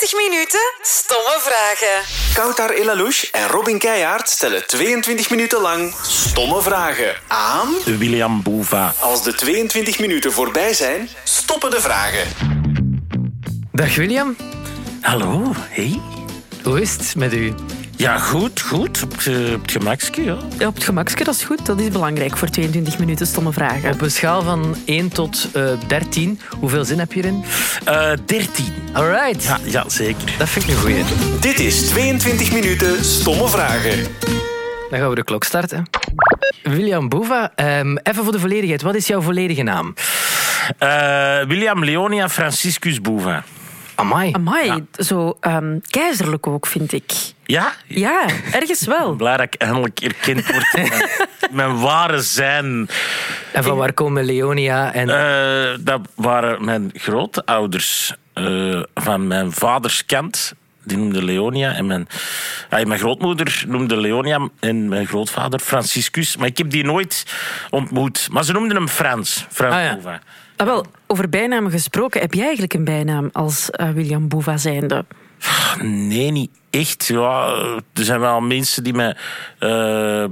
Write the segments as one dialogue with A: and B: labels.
A: 22 minuten stomme vragen.
B: Koutar Elalouche en Robin Keijaard stellen 22 minuten lang stomme vragen aan...
C: William Boeva.
B: Als de 22 minuten voorbij zijn, stoppen de vragen.
D: Dag William,
C: Hallo, hey.
D: hoe is het met u?
C: Ja, goed, goed. Op, eh, op het gemakske, ja.
E: Ja, op het gemakske, dat is goed. Dat is belangrijk voor 22 minuten stomme vragen.
D: Op een schaal van 1 tot eh 13, hoeveel zin heb je erin?
C: Eh 13.
D: Alright,
C: Ja, ja, zeker.
D: dat vind ik een goeie.
B: Dit is 22 minuten stomme vragen.
D: Dan gaan we de klok starten. William Boeva, ehm, even voor de volledigheid, wat is jouw volledige naam?
C: Eh, William Leonia Franciscus Boeva.
D: Amai.
E: Amai, zo ehm, keizerlijk ook, vind ik.
C: Ja?
E: Ja, ergens wel.
C: Blij dat ik eindelijk erkend word. mijn, mijn ware zijn.
D: En van waar komen Leonia en...
C: Eh, dat waren mijn grootouders eh, van mijn vaders kant. Die noemde Leonia. En mijn, ja, mijn grootmoeder noemde Leonia en mijn grootvader Franciscus. Maar ik heb die nooit ontmoet. Maar ze noemden hem Frans. Frans
D: Ah, ja.
E: Ah, wel, over bijnamen gesproken, heb jij eigenlijk een bijnaam als eh, William Boeva zijnde?
C: Nee, niet echt. Ja, er zijn wel mensen die mij eh,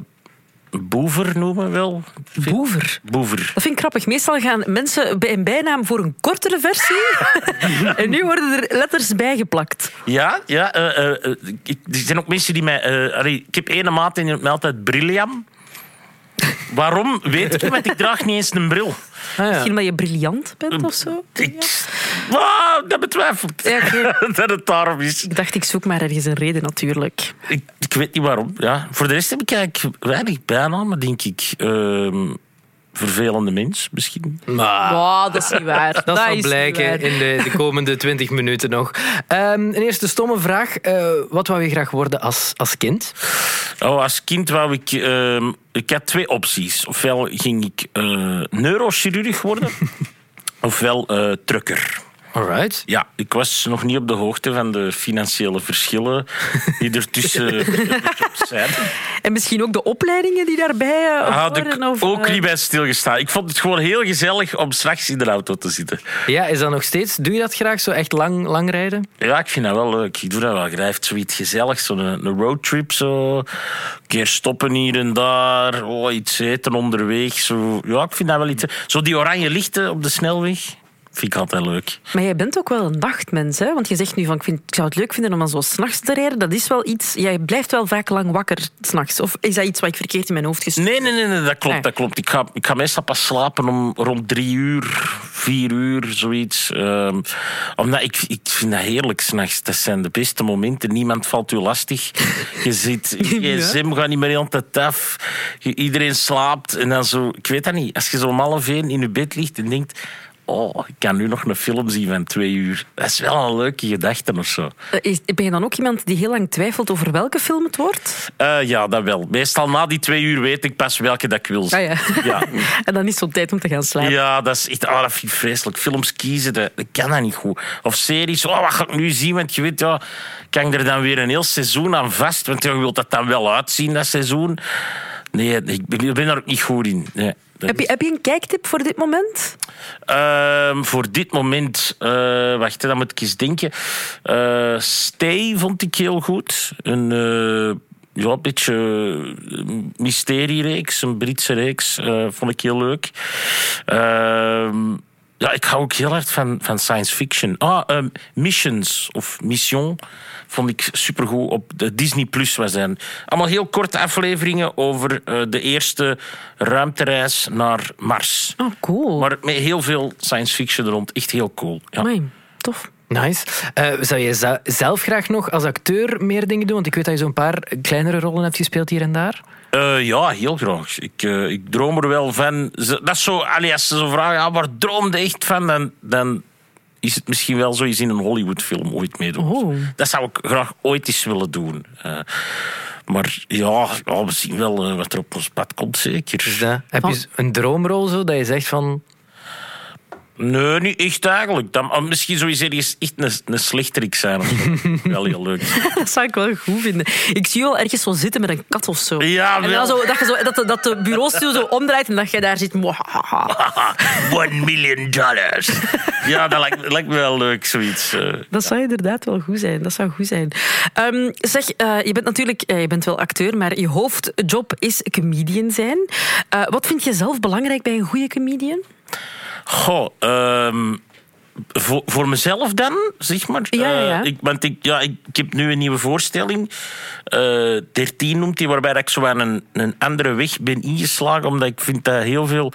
C: boever noemen, wel.
E: Boever.
C: Boever.
E: Dat vind ik grappig. Meestal gaan mensen bij een bijnaam voor een kortere versie. en nu worden er letters bijgeplakt.
C: Ja, ja. eh, eh, ik- er zijn ook mensen die mij... allee, ik heb ene maat en die noemt altijd Brilliam. Waarom? Weet ik niet, want ik draag niet eens een bril.
D: Ah, ja.
E: Misschien omdat je briljant bent of zo.
C: Ik, Wauw, dat betwijfelt.
E: Ja,
C: dat het daarom is.
E: Ik dacht, ik zoek maar ergens een reden natuurlijk.
C: Ik, ik weet niet waarom. Ja. Voor de rest heb ik eigenlijk weinig bijnamen, denk ik. Ehm, vervelende mens, misschien.
D: Maar...
E: Wow, dat is niet waar.
D: Dat, zal
E: is
D: blijken in de, de komende 20 minuten nog. Ehm, een eerste stomme vraag. Eh, wat wou je graag worden als, als kind?
C: Oh, als kind wou ik... ehm, ik had twee opties. Ofwel ging ik eh, neurochirurg worden, ofwel eh trucker.
D: Alright.
C: Ja, ik was nog niet op de hoogte van de financiële verschillen die er tussen zijn.
E: En misschien ook de opleidingen die daarbij uh,
C: Had ik?
E: Of,
C: ook
E: eh,
C: niet bij stilgestaan. Ik vond het gewoon heel gezellig om straks in de auto te zitten.
D: Ja, is dat nog steeds? Doe je dat graag zo echt lang, lang rijden?
C: Ja, ik vind dat wel leuk. Ik doe dat wel. Ik heeft zoiets gezelligs. Zo'n een roadtrip. Zo. Een keer stoppen hier en daar. Oh, iets eten onderweg. Zo. Ja, ik vind dat wel iets... Zo die oranje lichten op de snelweg. Vind ik altijd leuk.
E: Maar jij bent ook wel een nachtmens, hè? Want je zegt nu van, ik, vind, ik zou het leuk vinden om dan zo s'nachts te rijden. Dat is wel iets... Jij blijft wel vaak lang wakker s'nachts. Of is dat iets wat ik verkeerd in mijn hoofd gestuurd
C: Nee, nee, nee, nee dat klopt.
E: Nee.
C: Dat klopt. Ik, ga, ik ga meestal pas slapen om rond drie uur, vier uur, zoiets. Ehm, omdat ik, ik vind dat heerlijk s'nachts. Dat zijn de beste momenten. Niemand valt u lastig. Je zit, je gsm gaat niet meer de hele tijd af. Je- iedereen slaapt. En dan zo, ik weet dat niet. Als je zo om half één in je bed ligt en denkt... Oh, ik kan nu nog een film zien van twee uur. Dat is wel een leuke gedachte of zo.
E: Eh, is- Ben je dan ook iemand die heel lang twijfelt over welke film het wordt?
C: Eh, ja, dat wel. Meestal na die twee uur weet ik pas welke dat ik wil zien.
E: Ah, ja.
C: Ja.
E: en dan is het tijd om te gaan slapen.
C: Ja, dat is echt ah, dat vind ik vreselijk. Films kiezen, dat, dat kan dat niet goed. Of series, oh, wat ga ik nu zien? Want je weet, ja, kan ik er dan weer een heel seizoen aan vast? Want je wilt dat dan wel uitzien, dat seizoen. Nee, ik ben, ik ben daar ook niet goed in. Nee,
E: Heb je, heb je een kijktip voor dit moment?
C: Ehm, voor dit moment, eh, wacht, dan moet ik eens denken. Eh, Stay vond ik heel goed. Een eh, ja, een beetje eh, mysteriereeks, een Britse reeks, vond ik heel leuk. Ehm, ja, ik hou ook heel hard van, van science fiction. Ah, ehm, Missions of Mission vond ik supergoed. Op de Disney Plus was zijn. Allemaal heel korte afleveringen over eh, de eerste ruimtereis naar Mars.
E: Oh, cool.
C: Maar met heel veel science fiction er rond. Echt heel cool. Ja.
E: Amai, tof.
D: Nice. Eh, zou je zelf graag nog als acteur meer dingen doen? Want ik weet dat je zo'n paar kleinere rollen hebt gespeeld hier en daar.
C: Eh, ja, heel graag. Ik, eh, ik droom er wel van. Dat is zo, allee, als ze zo vragen, ja, waar droomde echt van? Dan, dan is het misschien wel zo eens in een Hollywoodfilm ooit meedoen.
E: Oh.
C: Dat zou ik graag ooit eens willen doen. Eh, maar ja, ja, we zien wel wat er op ons pad komt, zeker.
D: Dus dat, heb je een droomrol zo dat je zegt van...
C: Nee, niet echt eigenlijk. Dan, ah, misschien je ergens echt een, een slechterik zijn. wel heel leuk.
E: Dat zou ik wel goed vinden. Ik zie je wel ergens zo zitten met een kat of zo.
C: Ja,
E: en dan zo, dat, je zo, dat, de, dat de bureaustoel zo omdraait en dat je daar zit.
C: One million dollars. ja, dat lijkt, lijkt me wel leuk, zoiets. eh.
E: Dat zou inderdaad wel goed zijn. Dat zou goed zijn. Ehm, zeg, eh, je bent natuurlijk eh, je bent wel acteur, maar je hoofdjob is comedian zijn. Wat vind je zelf belangrijk bij een goede comedian?
C: Goh, ehm, voor, voor mezelf dan, zeg maar.
E: Ja, ja.
C: Eh, ik, want ik, ja, ik, ik heb nu een nieuwe voorstelling. eh 13 noemt die, waarbij ik zo aan een, een andere weg ben ingeslagen. Omdat ik vind dat heel veel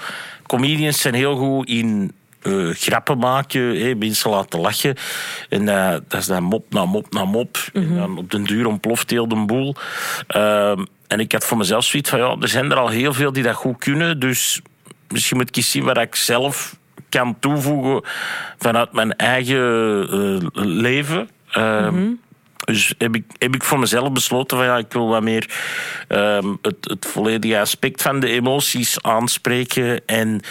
C: comedians zijn heel goed in eh, grappen maken, mensen laten lachen. En eh, dat is dan mop na mop na mop. En dan op den duur ontploft heel de boel. Ehm, en ik had voor mezelf zoiets van, ja, er zijn er al heel veel die dat goed kunnen. Dus misschien moet ik eens zien wat ik zelf kan toevoegen vanuit mijn eigen eh, leven. Ehm, Dus heb ik, heb ik voor mezelf besloten van ja, ik wil wat meer ehm, het, het volledige aspect van de emoties aanspreken. En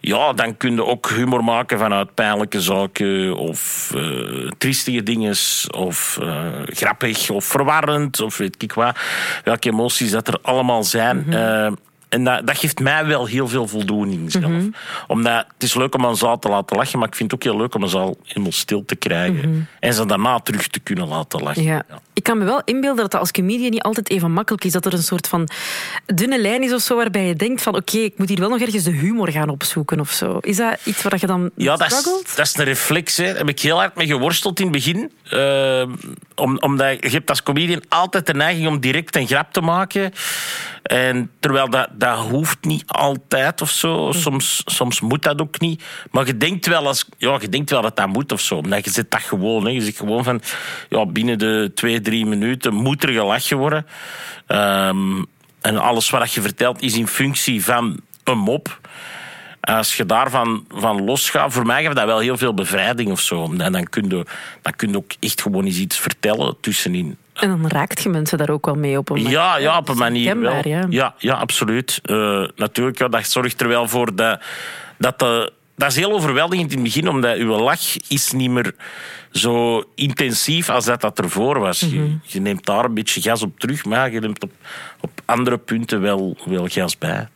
C: ja, dan kun je ook humor maken vanuit pijnlijke zaken of eh triestige dingen of eh, grappig of verwarrend of weet ik wat. Welke emoties dat er allemaal zijn. Eh, en dat, dat geeft mij wel heel veel voldoening zelf. Omdat het is leuk om een zaal te laten lachen, maar ik vind het ook heel leuk om een zaal helemaal stil te krijgen. En ze daarna terug te kunnen laten lachen.
E: Ja. Ik kan me wel inbeelden dat dat als comedian niet altijd even makkelijk is. Dat er een soort van dunne lijn is of zo, waarbij je denkt van oké, ik moet hier wel nog ergens de humor gaan opzoeken of zo. Is dat iets waar je dan
C: Ja, dat is, dat is een reflex. Hè. Daar heb ik heel hard mee geworsteld in het begin. Eh, om, omdat je hebt als comedian altijd de neiging om direct een grap te maken. En terwijl dat, dat hoeft niet altijd of zo. Soms, soms moet dat ook niet. Maar je denkt wel, als, ja, je denkt wel dat dat moet of zo. Omdat je zit dat gewoon. Hè. Je zit gewoon van ja, binnen de twee, drie minuten moet er gelachen worden. Ehm, en alles wat je vertelt is in functie van een mop. Als je daarvan van losgaat, voor mij geeft dat wel heel veel bevrijding of zo. En dan kun je, dan kun je ook echt gewoon eens iets vertellen tussenin.
E: En dan raakt je mensen daar ook wel mee op een manier.
C: Ja, ja, op een manier wel.
E: Ja,
C: ja absoluut. Eh, natuurlijk, ja, dat zorgt er wel voor dat, dat de, dat is heel overweldigend in het begin, omdat uw lach is niet meer zo intensief als dat, dat ervoor was.
E: Mhm.
C: je, je neemt daar een beetje gas op terug, maar je neemt op, op andere punten wel, wel gas bij.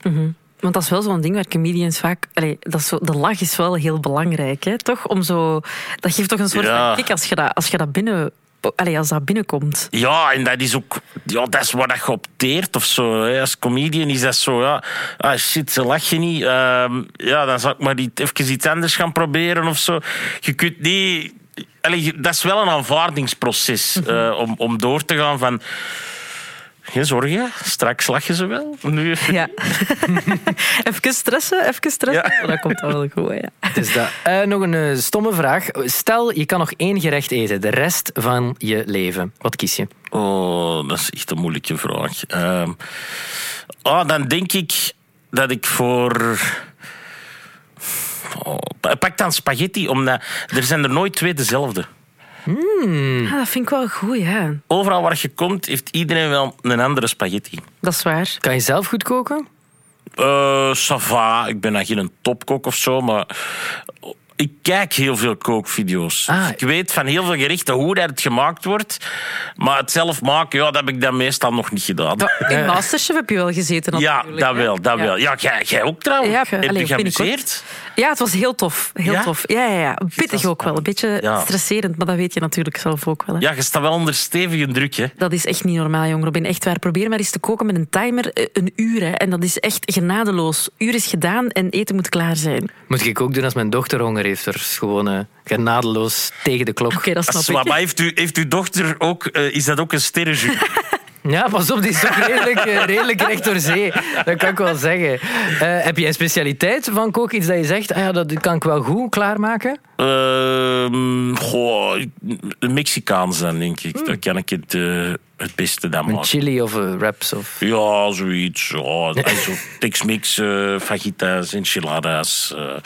E: Want dat is wel zo'n ding waar comedians vaak... Allee, dat zo, de lach is wel heel belangrijk, hè? toch? Om zo, dat geeft toch een soort
C: Ja.
E: van kick als je dat, als je dat binnen... Allee, als dat binnenkomt.
C: Ja, en dat is ook ja, dat is waar dat je opteert of zo. Hè. Als comedian is dat zo, ja, ah shit, ze lachen niet. Ehm, ja, dan zal ik maar even iets anders gaan proberen of zo. Je kunt niet. Allee, dat is wel een aanvaardingsproces eh, om, om door te gaan van. Geen zorgen, straks lachen ze wel. Nu even
E: Ja. even stressen, even stressen.
C: Ja.
E: Dat komt wel goed, ja.
D: Het is dat. Eh, nog een eh, stomme vraag. Stel, je kan nog één gerecht eten de rest van je leven. Wat kies je?
C: Oh, dat is echt een moeilijke vraag. Ehm oh, dan denk ik dat ik voor. Oh, pak dan spaghetti, omdat er zijn er nooit twee dezelfde.
E: Ah, dat vind ik wel goed, ja.
C: Overal waar je komt, heeft iedereen wel een andere spaghetti.
E: Dat is waar.
D: Kan je zelf goed koken?
C: Eh ça va, ik ben dan geen topkok of zo, maar ik kijk heel veel kookvideo's.
D: Ah.
C: Ik weet van heel veel gerechten hoe dat het gemaakt wordt, maar het zelf maken, ja, dat heb ik dan meestal nog niet gedaan.
E: In Masterchef heb je wel gezeten
C: Ja,
E: natuurlijk.
C: dat
E: hè?
C: wel, dat
E: Ja.
C: wel. Ja, jij, jij ook trouwens.
E: Ja,
C: heb
E: allee,
C: je geamuseerd?
E: Ja, het was heel tof. Heel
C: Ja?
E: tof. Ja, ja, ja. Pittig ook wel. Een beetje
C: Ja.
E: stresserend, maar dat weet je natuurlijk zelf ook wel. Hè.
C: Ja, je staat wel onder stevige druk, hè.
E: Dat is echt niet normaal, jong Robin. Echt waar. Probeer maar eens te koken met een timer. eh, Een uur, hè. En dat is echt genadeloos. Uur is gedaan en eten moet klaar zijn.
D: Moet ik ook doen als mijn dochter honger heeft. Er is gewoon eh, genadeloos tegen de klok.
E: Oké, dat snap
C: Zwaar,
E: ik.
C: Maar heeft, u, heeft uw dochter ook... eh, is dat ook een sterrenjury?
D: Ja, pas op, die is toch redelijk, eh, redelijk recht door zee. Dat kan ik wel zeggen. Eh, heb je een specialiteit van koken? Iets dat je zegt, ah ja, dat kan ik wel goed klaarmaken?
C: Ehm goh, een Mexicaans dan, denk ik. Daar kan ik het, eh, het beste dan
D: Een chili of wraps? Of...
C: Ja, zoiets. Ja, also, Tex-Mex, eh, fajitas, enchiladas. eh,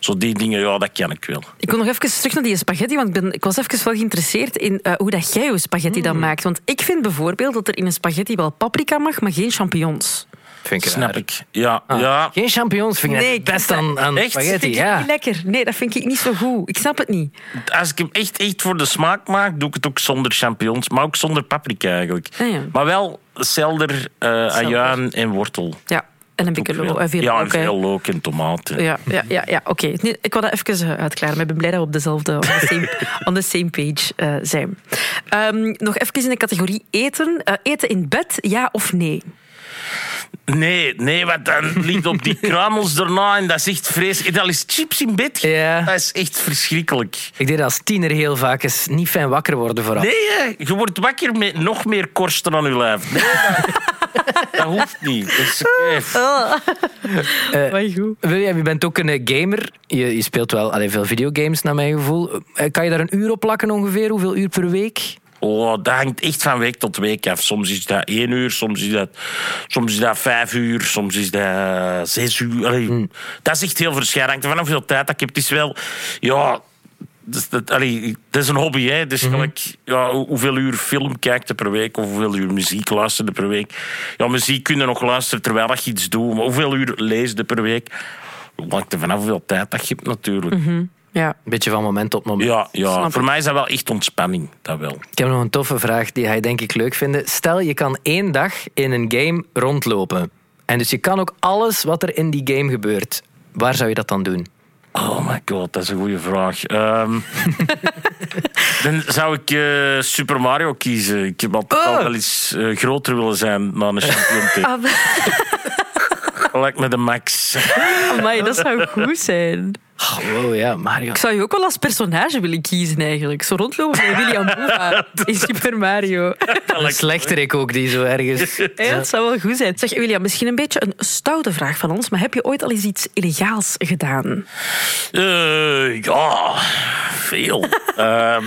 C: zo die dingen, ja, dat kan ik wel.
E: Ik wil nog even terug naar die spaghetti, want ik, ben, ik was even wel geïnteresseerd in eh, hoe dat jij je spaghetti dan maakt. Want ik vind bijvoorbeeld dat er in een spaghetti wel paprika mag, maar geen champignons.
D: Vind ik
C: Snap
D: raar.
C: ik. Ja,
D: Ah,
C: ja.
D: Geen champignons vind ik
E: Nee,
D: best aan, aan
C: Echt?
D: spaghetti.
E: Vind ik
D: Ja.
E: niet lekker. Nee, dat vind ik niet zo goed. Ik snap het niet.
C: Als ik hem echt, echt voor de smaak maak, doe ik het ook zonder champignons. Maar ook zonder paprika eigenlijk.
E: Ah, ja.
C: Maar wel selder, eh ajuin en wortel.
E: Ja, en een beetje
C: veel.
E: lo- en veel
C: ja, en veel look en tomaten.
E: Ja, ja, ja, ja oké. Nee, Ik wil dat even eh, uitklaren. Maar ik ben blij dat we op dezelfde, on the same, on the same page eh, zijn. Ehm, nog even in de categorie eten. Eh, eten in bed, ja of nee?
C: Nee, nee, want dan ligt op die kruimels daarna en dat is echt vreselijk. Dat is chips in bed.
D: Ja.
C: Dat is echt verschrikkelijk.
D: Ik deed als tiener heel vaak eens niet fijn wakker worden vooral.
C: Nee, hè. je wordt wakker met nog meer korsten aan je lijf. Nee, dat, dat hoeft niet. Dat is oké.
E: Maar goed.
D: William, je bent ook een eh, gamer. Je, je speelt wel allee, veel videogames, naar mijn gevoel. Eh, Kan je daar een uur op plakken ongeveer? Hoeveel uur per week?
C: Oh, dat hangt echt van week tot week af. Soms is dat één uur, soms is dat, soms is dat vijf uur, soms is dat zes uur. Allee, Dat is echt heel verschillend. Hangt vanaf hoeveel tijd dat ik heb. Het is wel... Ja, dus dat, allee, dat is een hobby. Hè. Dus gelijk, ja, hoe- hoeveel uur film kijkt je per week of hoeveel uur muziek luisterde per week. Ja, muziek kun je nog luisteren terwijl je iets doet. Maar hoeveel uur lees je per week? Hangt er vanaf hoeveel tijd dat je hebt natuurlijk.
E: Ja.
D: Een beetje van moment tot moment.
C: Ja, ja.
E: Snap
C: voor
E: ik.
C: mij is dat wel echt ontspanning. Dat wel.
D: Ik heb nog een toffe vraag die je denk ik leuk vinden. Stel, je kan één dag in een game rondlopen. En dus je kan ook alles wat er in die game gebeurt. Waar zou je dat dan doen?
C: Oh my god, dat is een goede vraag. Ehm, dan zou ik eh, Super Mario kiezen. Ik heb altijd al wel eens eh, groter willen zijn dan een champion.
E: Ah,
C: Gelijk met de Max.
E: amai, dat zou goed zijn.
D: Oh, wow, ja, Mario.
E: Ik zou je ook wel als personage willen kiezen eigenlijk. Zo rondlopen met William Boeva in Super Mario.
D: Een slechterik ook, die zo ergens...
E: Ja, dat zou wel goed zijn. Zeg, William, misschien een beetje een stoute vraag van ons, maar heb je ooit al eens iets illegaals gedaan?
C: Eh, ja, veel. Ehm,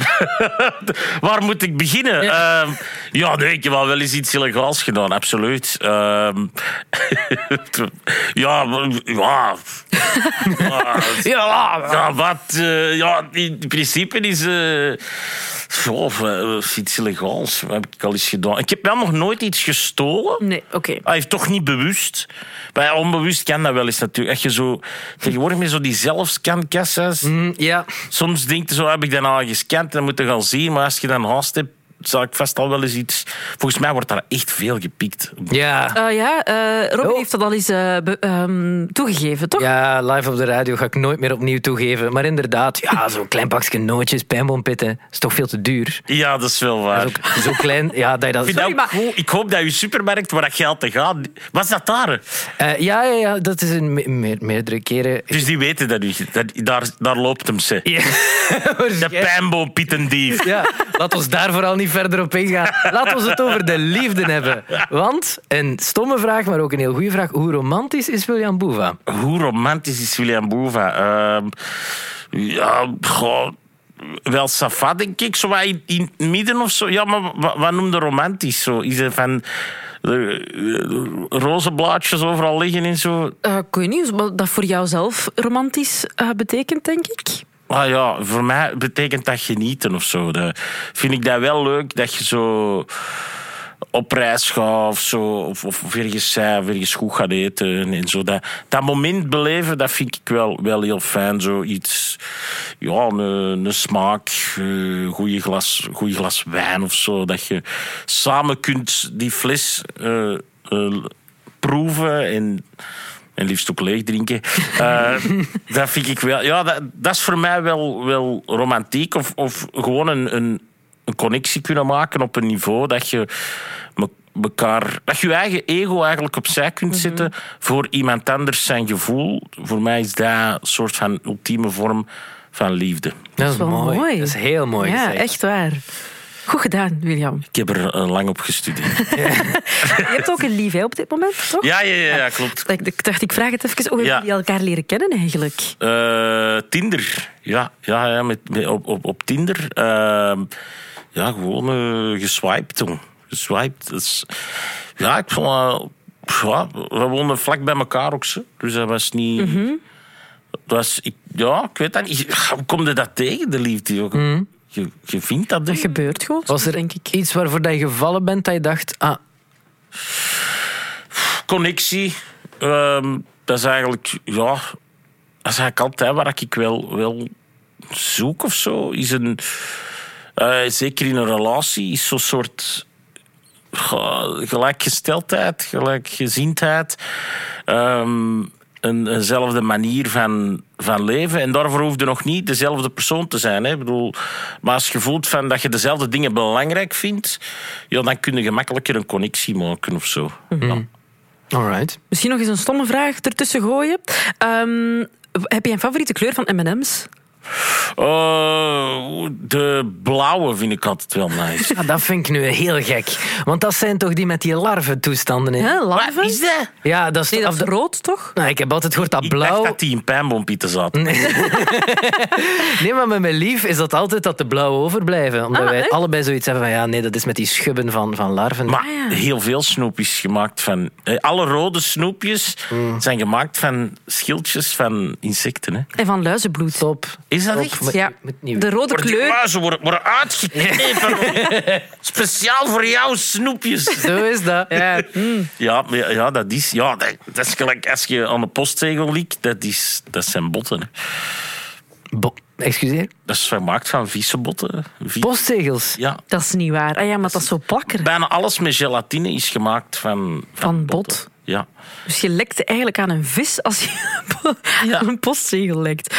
C: waar moet ik beginnen? Ja, ja nee, ik heb wel wel eens iets illegaals gedaan, absoluut. Ehm, ja, ja. Ja, ja, wat? eh, ja, in principe is... Goh, eh, iets illegaals. Wat heb ik al eens gedaan? Ik heb wel nog nooit iets gestolen.
E: Nee, oké.
C: Hij heeft toch niet bewust. Bij onbewust kan dat wel eens natuurlijk. Als je zo tegenwoordig met zo die zelfscankassa's.
D: Mm, ja,
C: Soms denk je zo, heb ik dan al gescand, dan moet je gaan zien. Maar als je dan haast hebt, zal ik vast al wel eens iets... Volgens mij wordt daar echt veel gepikt.
D: ja.
E: Eh, ja, eh, Robin
D: Oh.
E: heeft dat al eens eh, ehm, toegegeven, toch?
D: Ja, live op de radio ga ik nooit meer opnieuw toegeven. Maar inderdaad, ja, zo'n klein pakje nootjes, pijnbompitten, is toch veel te duur.
C: Ja, dat is wel waar.
D: Zo klein, ja, dat je
E: Sorry,
C: ook goed. ik hoop dat je supermarkt waar dat geld te gaat... Was dat daar?
D: Eh, ja, ja, ja, dat is een me- meer- meerdere keren...
C: Dus die weten dat niet. Dat, daar, daar loopt hem, ze.
D: Ja,
C: De
D: waarschijnlijk.
C: pijnboompietendief.
D: Ja, laat ons daar vooral niet verder op ingaan. Laat ons het over de liefde hebben. Want, een stomme vraag, maar ook een heel goede vraag. Hoe romantisch is William Boeva?
C: Hoe romantisch is William Boeva? Ehm, ja, goh, wel safa, denk ik. Zo wat in, in het midden of zo. Ja, maar wat, wat noemde romantisch? Zo? Is het van eh, eh, rozenblaadjes overal liggen en zo?
E: Eh, ik weet niet wat dat voor jou zelf romantisch eh, betekent, denk ik.
C: Ah ja, voor mij betekent dat genieten of zo. Dat vind ik dat wel leuk dat je zo op reis gaat of zo, of, of, ergens, eh, goed gaat eten en zo. Dat, dat moment beleven, dat vind ik wel, wel heel fijn. Zoiets, ja, een, een smaak, een goede glas, goeie glas wijn of zo. Dat je samen kunt die fles eh, eh, proeven en en liefst ook leeg drinken. Eh, dat vind ik wel. Ja, dat, dat is voor mij wel, wel romantiek. Of, of gewoon een, een, een connectie kunnen maken op een niveau dat je me- elkaar. Dat je je eigen ego eigenlijk opzij kunt zetten voor iemand anders zijn gevoel. Voor mij is dat een soort van ultieme vorm van liefde.
D: Dat is
E: wel
D: mooi.
E: mooi.
D: Dat is heel mooi
E: ja,
D: gezegd.
E: echt waar. Goed gedaan, William.
C: Ik heb er eh, lang op gestudeerd.
E: Je hebt ook een lief hè, op dit moment, toch?
C: ja, ja, ja, ja, klopt.
E: Ik dacht, ik vraag het even. Hoe hebben jullie elkaar leren kennen eigenlijk?
C: Eh, Tinder. Ja, ja, ja met, met- op, op, op Tinder. Ehm, ja, gewoon eh, geswiped toen. Geswiped. Dus, ja, ik vond... ja, we woonden vlak bij elkaar ook. Zo. Dus dat was niet... Dat was, ik, ja, ik weet dat niet. Hoe kom je dat tegen, de liefde? ook? Je, je vindt dat,
E: Dat
C: hè?
E: gebeurt gewoon,
D: Was er
E: denk ik.
D: iets waarvoor dat je gevallen bent dat je dacht... Ah,
C: connectie. Ehm, dat is eigenlijk, ja, dat is eigenlijk altijd waar ik wel, wel zoek of zo. Is een, eh, zeker in een relatie, is zo'n soort gelijkgesteldheid, gelijkgezindheid. Ehm, een, eenzelfde manier van, van leven. En daarvoor hoef je nog niet dezelfde persoon te zijn. Hè. Ik bedoel, maar als je voelt van dat je dezelfde dingen belangrijk vindt, ja, dan kun je gemakkelijker een connectie maken of zo. Ja.
D: Alright.
E: Misschien nog eens een stomme vraag ertussen gooien. Ehm, heb je een favoriete kleur van M&M's?
C: Oh, de blauwe vind ik altijd wel nice.
D: Ja, dat vind ik nu heel gek. Want dat zijn toch die met die larventoestanden in?
E: Hè, larven?
C: Wat is dat?
D: Ja, dat is,
E: Nee, dat
D: of
E: is
D: de-
E: rood, toch?
D: Nou, ik heb altijd gehoord dat
C: Ik
D: blauw...
C: dacht dat die in pijnbompieten zat.
D: Nee, maar met mijn lief is dat altijd dat de blauwe overblijven. Omdat
E: Ah,
D: wij
E: echt?
D: allebei zoiets hebben van ja, nee, dat is met die schubben van, van larven.
C: Maar
E: Ah, ja.
C: heel veel snoepjes gemaakt van... eh, Alle rode snoepjes
D: Mm.
C: zijn gemaakt van schildjes van insecten. Hè.
E: En van luizenbloed.
C: Stop. Is dat echt?
E: Ja,
D: moet niet-
E: de rode
C: Worden die
E: kleur.
C: muizen worden, worden uitgeknepen. Speciaal voor jou snoepjes.
D: Zo is dat.
E: Ja.
C: Ja, maar ja, ja, dat is... Ja, dat, dat is gelijk als je aan de postzegel likt. Dat, is, dat zijn botten.
D: Bo- Excuseer?
C: Dat is gemaakt van vieze botten.
D: Postzegels.
C: Ja.
E: Dat is niet waar. Ah ja, maar dat is zo plakker.
C: Bijna alles met gelatine is gemaakt van...
E: Van bot.
C: Ja.
E: Dus je lekt eigenlijk aan een vis als je
C: Ja.
E: aan een postzegel lekt.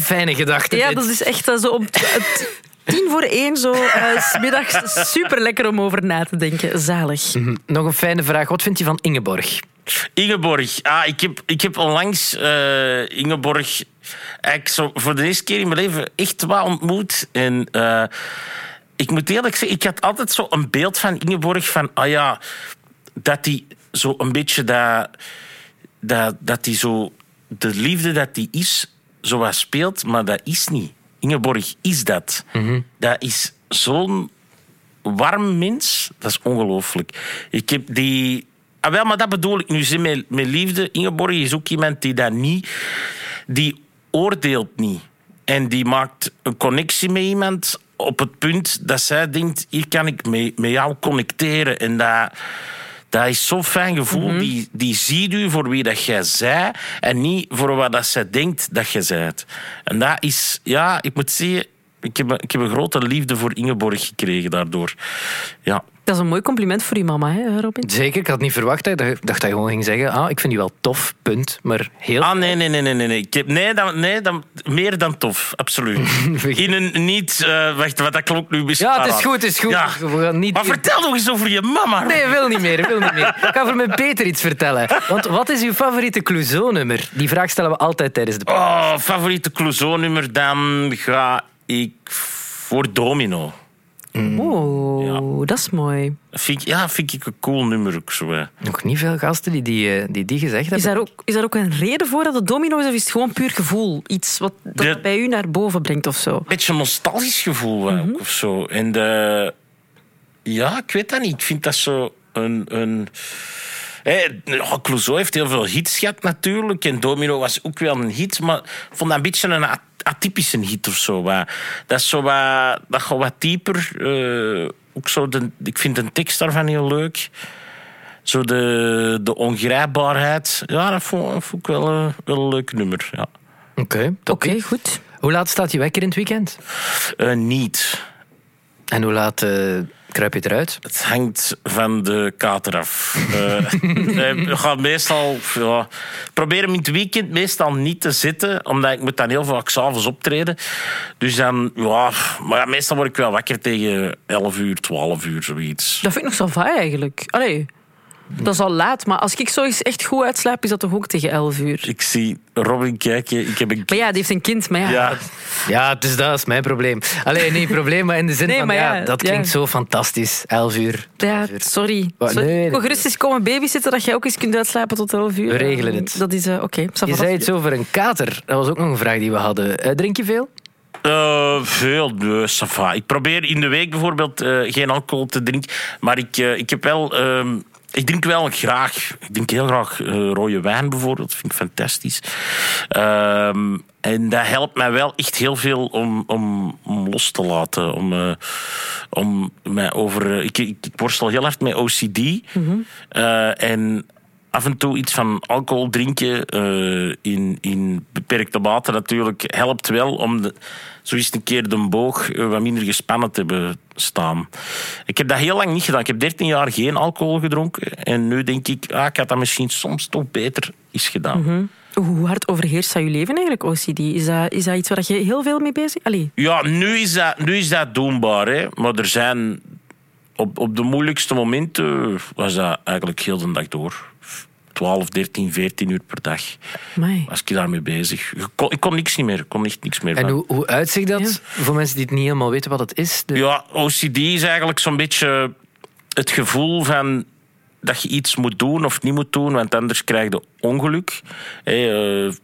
D: Fijne gedachte.
E: Ja,
D: dit.
E: dat is echt eh, zo het tien voor één zo eh, 's middags super lekker om over na te denken. Zalig.
D: Hm, Nog een fijne vraag. Wat vind je van Ingeborg?
C: Ingeborg. Ah, ik, heb, ik heb onlangs eh, Ingeborg eigenlijk zo voor de eerste keer in mijn leven echt wel ontmoet. En eh, ik moet eerlijk zeggen, ik had altijd zo een beeld van Ingeborg van, ah ja, dat die zo een beetje dat, dat, dat die zo de liefde dat die is, zo wat speelt, maar dat is niet. Ingeborg is dat. Dat is zo'n warm mens, dat is ongelooflijk. Ik heb die. Ah, wel, maar dat bedoel ik nu met, met liefde. Ingeborg is ook iemand die dat niet. Die oordeelt niet. En die maakt een connectie met iemand op het punt dat zij denkt: hier kan ik mee, met jou connecteren. En dat. Dat is zo'n fijn gevoel. die, die ziet u voor wie dat jij zij en niet voor wat dat zij denkt dat jij zijt. En dat is, ja, ik moet zeggen, ik heb, een- ik heb een grote liefde voor Ingeborg gekregen daardoor. Ja.
E: Dat is een mooi compliment voor je mama, hè, Robin?
D: Zeker, ik had niet verwacht. Ik dacht dat hij gewoon ging zeggen, ah, ik vind die wel tof, punt. Maar heel...
C: Ah, nee, nee, nee, nee, nee. nee. Ik heb, nee, dan, nee dan, meer dan tof, absoluut. In een niet... eh, wacht, wat dat klopt nu misschien.
D: Ja, het is goed, het is goed.
C: Ja.
D: We gaan niet...
C: Maar vertel nog eens over je mama.
D: Nee, wil niet meer, wil niet meer. Ik ga voor mijn Peter iets vertellen. Want wat is uw favoriete Clouseau-nummer? Die vraag stellen we altijd tijdens de...
C: Oh, favoriete Clouseau-nummer, dan ga ik voor Domino.
E: Oh, dat is mooi.
C: Vind, ja, vind ik een cool nummer ook zo. hè.
D: Nog niet veel gasten die die, eh, die, die gezegd
E: Is
D: hebben.
E: daar, ook, is daar ook een reden voor dat het domino is, of is het gewoon puur gevoel? Iets wat dat
C: De-
E: bij u naar boven brengt of zo?
C: beetje een nostalgisch gevoel wel,
E: Mhm.
C: ook, of zo. En de, ja, ik weet dat niet. Ik vind dat zo een. een ja, Clouseau heeft heel veel hits gehad natuurlijk. En Domino was ook wel een hit. Maar ik vond dat een beetje een atypische hit of zo. wat. Dat, is zo wat, dat gaat wat dieper. eh, ook zo de, ik vind de tekst daarvan heel leuk. Zo de, de ongrijpbaarheid. Ja, dat vond, dat vond ik wel, eh, wel een leuk nummer. Ja.
D: Oké,
E: Oké, goed.
D: Hoe laat staat je wekker in het weekend?
C: Eh, niet.
D: En hoe laat eh, kruip je eruit?
C: Het hangt van de kater af. Eh, eh, we gaan meestal... Ja, ik probeer hem in het weekend meestal niet te zitten, omdat ik moet dan heel vaak s'avonds optreden. Dus dan, ja... Maar ja, meestal word ik wel wakker tegen 11 uur, 12 uur, zoiets.
E: Dat vind ik nog zo vaak eigenlijk. Allee, dat is al laat, maar als ik zo eens echt goed uitslaap, is dat toch ook tegen 11 uur?
C: Ik zie Robin kijken. Ik heb een...
E: Maar ja, die heeft een kind, maar ja.
C: Ja,
D: Ja, dus dat is mijn probleem. Alleen niet probleem, maar in de zin
E: Nee,
D: van,
E: maar
D: ja,
E: ja,
D: dat
E: ja.
D: klinkt zo fantastisch. 11 uur.
E: Ja,
D: 12 uur.
E: sorry.
D: Wat?
E: sorry.
D: Nee,
E: gerust eens komen babysitten dat jij ook eens kunt uitslapen tot 11 uur.
D: We regelen het.
E: Dat is eh, oké.
D: Je zei iets over een kater. Dat was ook nog een vraag die we hadden. Eh, drink je veel?
C: Eh, veel, va. Ik probeer in de week bijvoorbeeld eh, geen alcohol te drinken. Maar ik, ik heb wel... ik drink wel graag... Ik drink heel graag eh, rode wijn bijvoorbeeld. vind ik fantastisch. Ehm, en dat helpt mij wel echt heel veel om, om, om los te laten. Om, eh, om mij over... eh, ik, ik, worstel heel hard met OCD. Eh, en af en toe iets van alcohol drinken eh, in, in beperkte mate natuurlijk helpt wel om de, zo eens een keer de boog eh, wat minder gespannen te hebben staan. Ik heb dat heel lang niet gedaan. Ik heb 13 jaar geen alcohol gedronken. En nu denk ik, ah, ik had dat misschien soms toch beter eens gedaan.
E: Hoe hard overheerst dat je leven eigenlijk, OCD? Is dat, is dat iets waar je heel veel mee bezig Allee.
C: Ja, nu is dat, nu is dat doenbaar. Hè. Maar er zijn... Op, op de moeilijkste momenten was dat eigenlijk heel de dag door. 12, 13, 14 uur per dag
E: Amai.
C: was ik daarmee bezig. Ik kon, ik kon niks niet meer. Ik kon echt niks meer
D: En
C: van.
D: hoe, hoe uitziet dat?
E: Ja.
D: Voor mensen die het niet helemaal weten wat het is. De-
C: Ja, OCD is eigenlijk zo'n beetje het gevoel van dat je iets moet doen of niet moet doen, want anders krijg je ongeluk. Eh,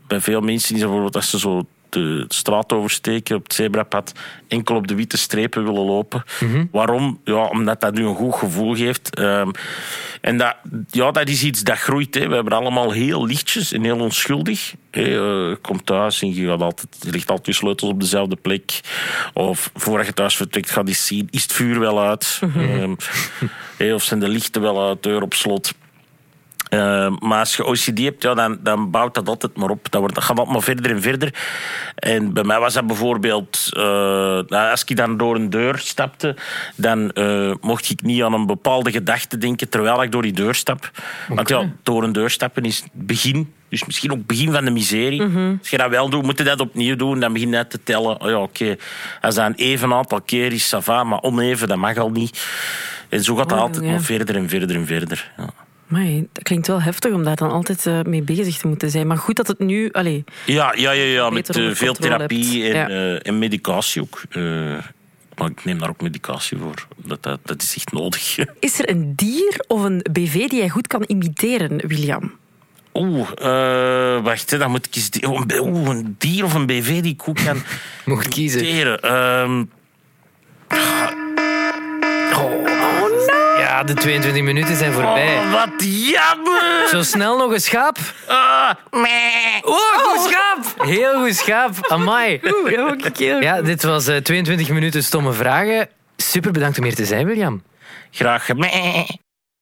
C: bij veel mensen is bijvoorbeeld als ze zo de straat oversteken op het zebrapad, enkel op de witte strepen willen lopen. Waarom? Ja, omdat dat nu een goed gevoel geeft. Ehm, en dat, ja, dat is iets dat groeit. Hè. We hebben allemaal heel lichtjes en heel onschuldig. Hé, eh, je komt thuis en je, gaat altijd, je legt altijd je sleutels op dezelfde plek. Of voordat je thuis vertrekt, gaat eens zien, is het vuur wel uit? Ehm, hé, of zijn de lichten wel uit, deur op slot? Eh, maar als je OCD hebt, ja, dan, dan bouwt dat altijd maar op. Dat, wordt, dat gaat altijd maar verder en verder. En bij mij was dat bijvoorbeeld... eh, nou, als ik dan door een deur stapte, dan eh, mocht ik niet aan een bepaalde gedachte denken terwijl ik door die deur stap. Want ja, door een deur stappen is het begin. Dus misschien ook het begin van de miserie. Als je dat wel doet, moet je dat opnieuw doen. Dan begin je te tellen. Oh ja, oké. Als dat een even aantal keer is, ça va, maar oneven, dat mag al niet. En zo gaat dat
E: Oh,
C: altijd
E: ja.
C: maar verder en verder en verder. Ja.
E: Amai, dat klinkt wel heftig om daar dan altijd eh, mee bezig te moeten zijn. Maar goed dat het nu... Allee,
C: Ja, ja, ja, ja met eh, veel therapie en.
E: Ja.
C: eh, en medicatie ook. Maar ik neem daar ook medicatie voor. Dat, dat, dat is echt nodig.
E: is er een dier of een BV die jij goed kan imiteren, William?
C: Oeh, eh, wacht, hè, dan moet ik eens... die- Oeh, een dier of een BV die ik goed kan
D: Mocht kiezen.
C: imiteren. Ehm,
D: Ja, de 22 minuten zijn voorbij.
C: oh, wat jammer!
D: Zo snel nog een schaap.
C: Meh.
D: Oh, goed schaap. Heel goed schaap. Amai.
E: Ja,
D: dit was eh, 22 minuten stomme vragen. Super bedankt om hier te zijn, William.
C: Graag.